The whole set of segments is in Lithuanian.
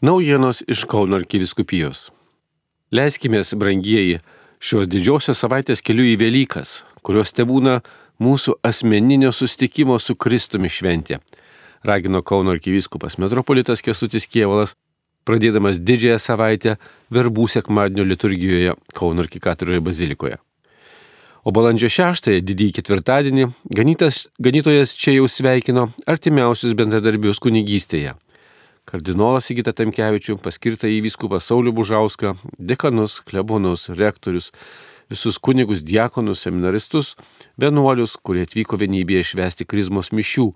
Naujienos iš Kauno arkiviskupijos. Leiskime, brangieji, šios didžiosios savaitės keliu į Velykas, kurios te būna mūsų asmeninio sustikimo su Kristumi šventė, ragino Kauno arkivyskupas metropolitas Kestutis Kievalas, pradėdamas didžiąją savaitę verbų sekmadienio liturgijoje Kauno arkikatūroje bazilikoje. O balandžio 6-ąją, didįjį ketvirtadienį, ganytas, ganytojas čia jau sveikino artimiausius bendradarbius kunigystėje kardinolas Sigita Temkevičių, paskirta į vyskupą Saulių Bužauską, dekanus, klebonus, rektorius, visus kunigus, diakonus, seminaristus, vienuolius, kurie atvyko vienybėje švesti krizmos mišių,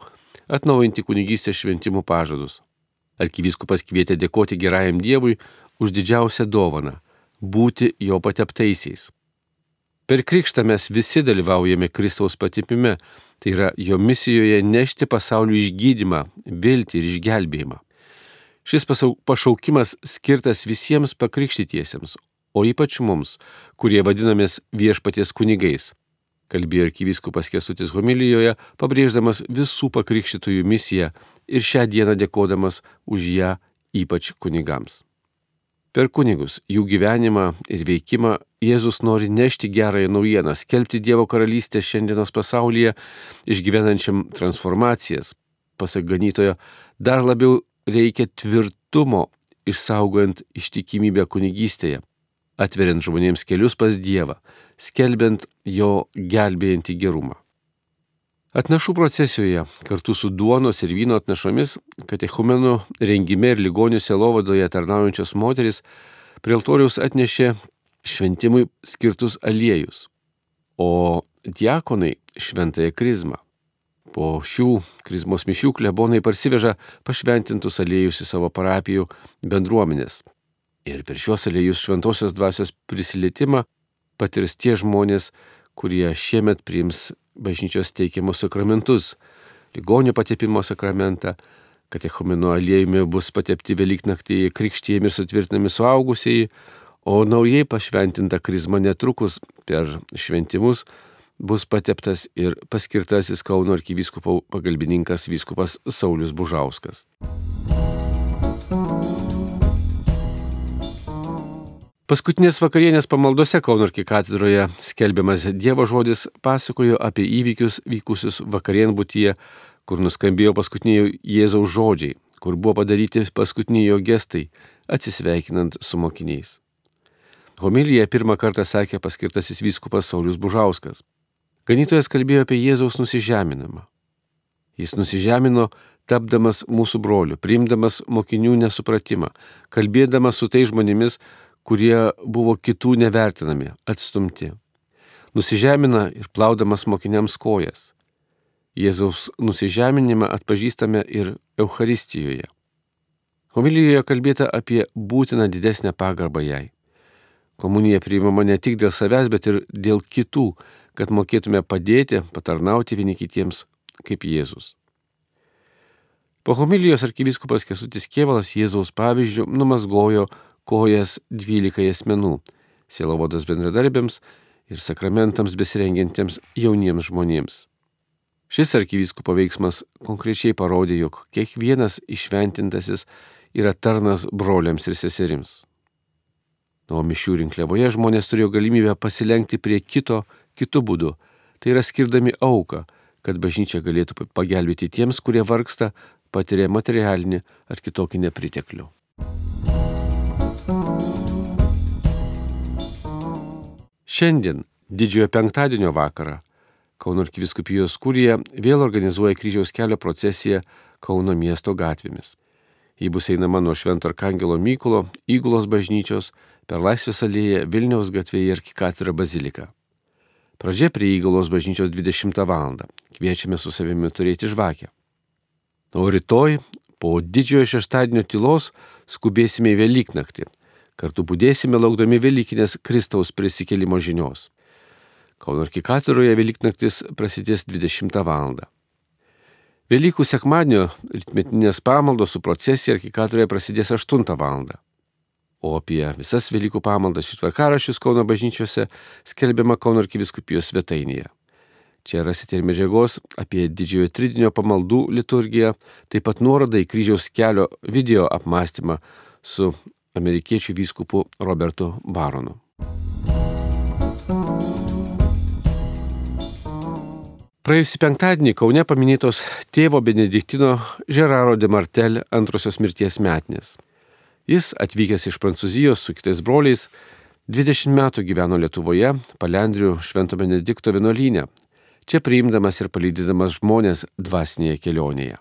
atnaujinti kunigystės šventimų pažadus. Arkivyskupas kvietė dėkoti gerajam Dievui už didžiausią dovaną - būti jo pateptaisiais. Per krikštą mes visi dalyvaujame Kristaus patipime, tai yra jo misijoje nešti pasaulio išgydymą, viltį ir išgelbėjimą. Šis pašaukimas skirtas visiems pakrikštytiesiems, o ypač mums, kurie vadinamės viešpaties kunigais. Kalbėjo arkivyskupas Kesutis homilijoje, pabrėždamas visų pakrikštytųjų misiją ir šią dieną dėkodamas už ją ypač kunigams. Per kunigus, jų gyvenimą ir veikimą Jėzus nori nešti gerąją naujieną, skelbti Dievo karalystę šiandienos pasaulyje, išgyvenančiam transformacijas. Pasak ganytojo, dar labiau reikia tvirtumo išsaugojant ištikimybę kunigystėje, atveriant žmonėms kelius pas Dievą, skelbiant jo gelbėjantį gerumą. Atnašų procesijoje kartu su duonos ir vyno atnašomis katechumenų rengime ir ligonių selovadoje tarnaujančios moteris prie altoriaus atnešė šventimui skirtus aliejus, o diakonai šventąją krizmą. Po šių krizmos mišių klebonai parsiveža pašventintus aliejus į savo parapijų bendruomenės. Ir per šiuos aliejus šventosios dvasios prisilietimą patirs tie žmonės, kurie šiemet priims bažnyčios teikiamus sakramentus - ligonių patepimo sakramentą, katechumino aliejumi bus patepti Velyknaktį krikštyjami ir sutvirtinami suaugusieji, o naujai pašventinta krizma netrukus per šventimus bus pateptas ir paskirtasis Kauno arkivyskupo pagalbininkas vyskupas Saulis Bužauskas. Paskutinės vakarienės pamaldose Kauno arkikatedroje skelbiamas Dievo žodis pasakojo apie įvykius vykusius vakarienbutyje, kur nuskambėjo paskutiniai Jėzaus žodžiai, kur buvo padaryti paskutiniai jo gestai, atsisveikinant su mokiniais. Homiliją pirmą kartą sakė paskirtasis vyskupas Saulis Bužauskas. Ganytojas kalbėjo apie Jėzaus nusižeminimą. Jis nusižemino, tapdamas mūsų broliu, priimdamas mokinių nesupratimą, kalbėdamas su tai žmonėmis, kurie buvo kitų nevertinami, atstumti. Nusižemina ir plaudamas mokiniams kojas. Jėzaus nusižeminimą atpažįstame ir Euharistijoje. Homilijoje kalbėta apie būtiną didesnę pagarbą jai. Komunija priimama ne tik dėl savęs, bet ir dėl kitų, kad mokėtume padėti, patarnauti vieni kitiems kaip Jėzus. Po homilijos arkivyskupas Kesutis Kievalas Jėzaus pavyzdžių numasgojo kojas dvylikai asmenų - sielovados bendradarbiams ir sakramentams besirengiantiems jauniems žmonėms. Šis arkivyskupo veiksmas konkrečiai parodė, jog kiekvienas išventintasis yra tarnas broliams ir seserims. O mišių rinkliavoje žmonės turėjo galimybę pasilenkti prie kito kitų būdų. Tai yra skirdami auką, kad bažnyčia galėtų pagelbėti tiems, kurie vargsta, patiria materialinį ar kitokį nepriteklių. Šiandien, didžiojo penktadienio vakarą, Kauno arkiviskupijos kurija vėl organizuoja kryžiaus kelio procesiją Kauno miesto gatvėmis. Ji bus einama nuo Švento Arkangelo Mykolo, Įgulos bažnyčios, per Laisvės alėją Vilniaus gatvėje ir Kikatrą baziliką. Pradžia prie įgalos bažnyčios 20 val. Kviečiame su savimi turėti žvakę. O rytoj, po didžiojo šeštadienio tylos, skubėsime į Velyknaktį. Kartu būdėsime laukdami Velykinės Kristaus prisikėlimo žinios. Kauno arkikatūroje Velyknaktis prasidės 20 val. Velykų sekmadienio rytmetinės pamaldos su procesija arkikatūroje prasidės 8 val. O apie visas Velykų pamaldas ir tvarkarašius Kauno bažnyčiose skelbiama Kauno arkiviskupijos svetainėje. Čia rasite ir medžiagos apie didžiojo tridinio pamaldų liturgiją, taip pat nuorodą į kryžiaus kelio video apmąstymą su amerikiečių vyskupu Robertu Baronu. Praėjusį penktadienį Kaune paminėtos tėvo Benediktino Žeraro de Martel antrosios mirties metinės. Jis, atvykęs iš Prancūzijos su kitais broliais, 20 metų gyveno Lietuvoje, Palendrių Švento Benedikto vienuolynė, čia priimdamas ir palydydamas žmonės dvasinėje kelionėje.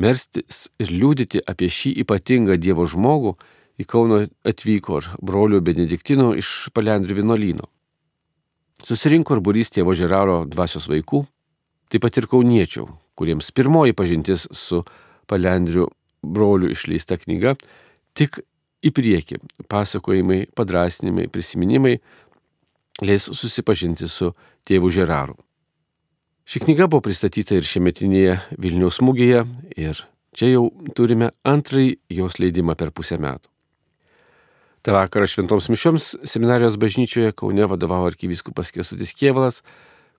Merstis ir liūdyti apie šį ypatingą Dievo žmogų į Kauno atvyko ir brolių Benediktino iš Palendrių vienuolyno. Susirinko ir burys tėvo Žeraro dvasios vaikų, taip pat ir kauniečių, kuriems pirmoji pažintis su Palendrių brolių išleista knyga tik į priekį. Pasakojimai, padrasnimai, prisiminimai leis susipažinti su tėvu Žeraru. Ši knyga buvo pristatyta ir šiemetinėje Vilniaus mūgėje ir čia jau turime antrąjį jos leidimą per pusę metų. Ta vakarą šventoms mišioms seminarijos bažnyčioje Kaune vadovavo arkivyskupas Kesutis Kievalas,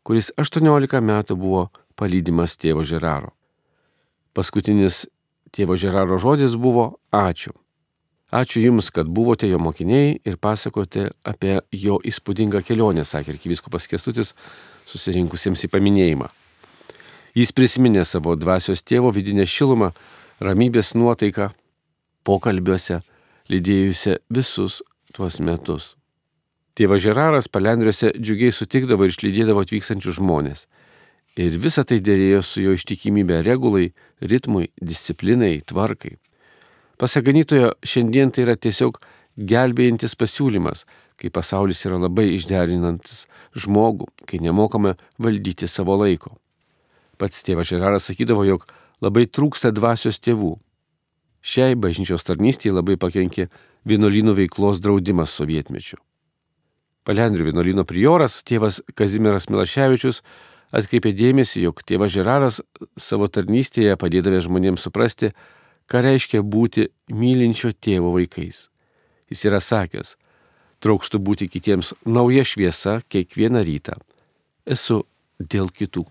kuris 18 metų buvo palydimas tėvo Žeraro. Paskutinis tėvo Žeraro žodis buvo ačiū. Ačiū Jums, kad buvote jo mokiniai ir pasakote apie jo įspūdingą kelionę, sakė arkivyskupas Kestutis susirinkusiems į paminėjimą. Jis prisiminė savo dvasios tėvo vidinę šilumą, ramybės nuotaiką, pokalbiuose, lydėjusią visus tuos metus. Tėvas Žeraras palendriuose džiugiai sutikdavo ir išlydėdavo atvykstančius žmonės. Ir visa tai dėrėjo su jo ištikimybė regulai, ritmui, disciplinai, tvarkai. Pasak ganytojo, šiandien tai yra tiesiog gelbėjantis pasiūlymas, kai pasaulis yra labai išderinantis žmogų, kai nemokame valdyti savo laiko. Pats tėvas Žeraras sakydavo, jog labai trūksta dvasios tėvų. Šiai bažnyčios tarnystėje labai pakenkė vienuolynų veiklos draudimas sovietmečiu. Palendrių vienuolyno prioras, tėvas Kazimieras Milaševičius, atkreipė dėmesį, jog tėvas Žeraras savo tarnystėje padėdavė žmonėms suprasti, ką reiškia būti mylinčio tėvo vaikais. Jis yra sakęs, traukštų būti kitiems nauja šviesa kiekvieną rytą. Esu dėl kitų.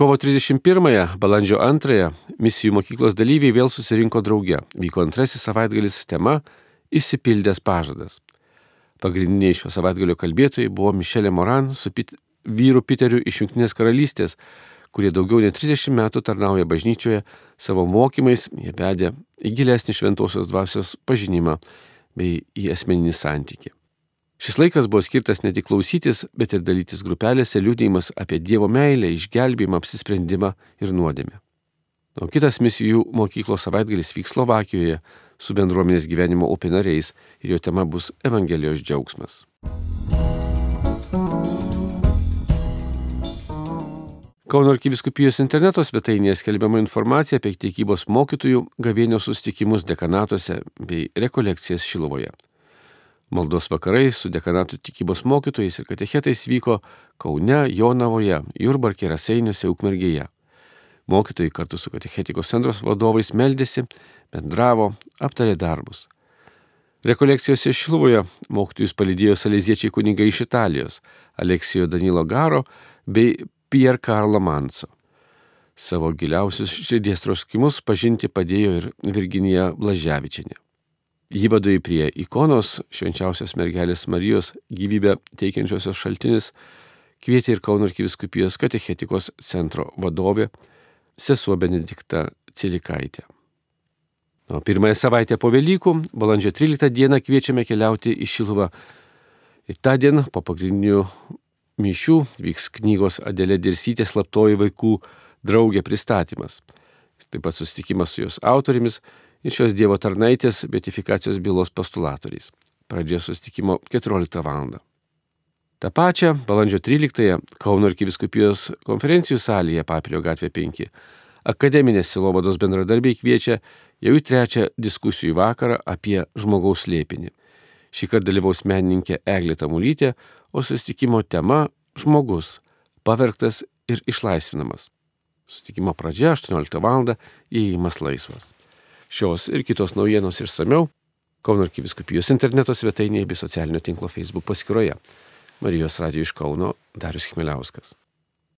Kovo 31-ąją, balandžio 2-ąją misijų mokyklos dalyviai vėl susirinko drauge. Vyko antrasis savaitgalis tema Įsipildęs pažadas. Pagrindiniai šio savaitgalio kalbėtojai buvo Mišelė Moran su vyru Piteriu iš Junktinės karalystės, kurie daugiau nei 30 metų tarnauja bažnyčioje, savo mokymais jie vedė į gilesnį šventosios dvasios pažinimą bei į asmeninį santykį. Šis laikas buvo skirtas ne tik klausytis, bet ir dalytis grupelėse liūdėjimas apie Dievo meilę, išgelbėjimą, apsisprendimą ir nuodėmę. O kitas misijų mokyklos savaitgalis vyks Slovakijoje su bendruomenės gyvenimo upė nariais ir jo tema bus Evangelijos džiaugsmas. Kauno arkiviskupijos interneto svetainėje skelbiama informacija apie tikybos mokytojų gavėnio sustikimus dekanatuose bei rekolekcijas Šilovoje. Maldos vakarai su dekanatų tikybos mokytojais ir katechetais vyko Kaune, Jonavoje, Jurbarkė, Raseiniuose, Ukmergėje. Mokytojai kartu su katechetikos centros vadovais meldėsi, bendravo, aptarė darbus. Rekolekcijose Šilovoje mokytojus palydėjo salėziečiai kunigai iš Italijos - Aleksijo Danilo Garo bei Pierre Karlo Manso. Savo giliausius širdies troškimus pažinti padėjo ir Virginija Blaževičinė. Jį vadovai prie ikonos švenčiausios mergelės Marijos gyvybę teikiančiosios šaltinis kvietė ir Kauno arkiviskupijos katechetikos centro vadovė sesuo Benedikta Cilikaitė. O pirmąją savaitę po Velykų, balandžio 13 dieną kviečiame keliauti į Šiluvą. Ir tą dieną po pagrindinių mišių vyks knygos Adelė Dirsytė slaptoji vaikų draugė pristatymas. Taip pat susitikimas su jos autorimis ir šios Dievo tarnaitės betifikacijos bylos postulatoriais. Pradžia susitikimo 14 val. Ta pačia balandžio 13-ąją Kauno arkiviskupijos konferencijų salėje Papilio gatvė 5 akademinės silovados bendradarbiai kviečia jau į trečią diskusijų vakarą apie žmogaus slėpinį. Šį kartą dalyvaus menininkė Eglė Tamulytė, o susitikimo tema - žmogus - pavergtas ir išlaisvinamas. Susitikimo pradžia 18 val. įėjimas laisvas. Šios ir kitos naujienos išsameu Kauno arkiviskupijos interneto svetainėje bei socialinio tinklo Facebook paskyroje. Marijos radio iš Kauno Darius Chmeliauskas.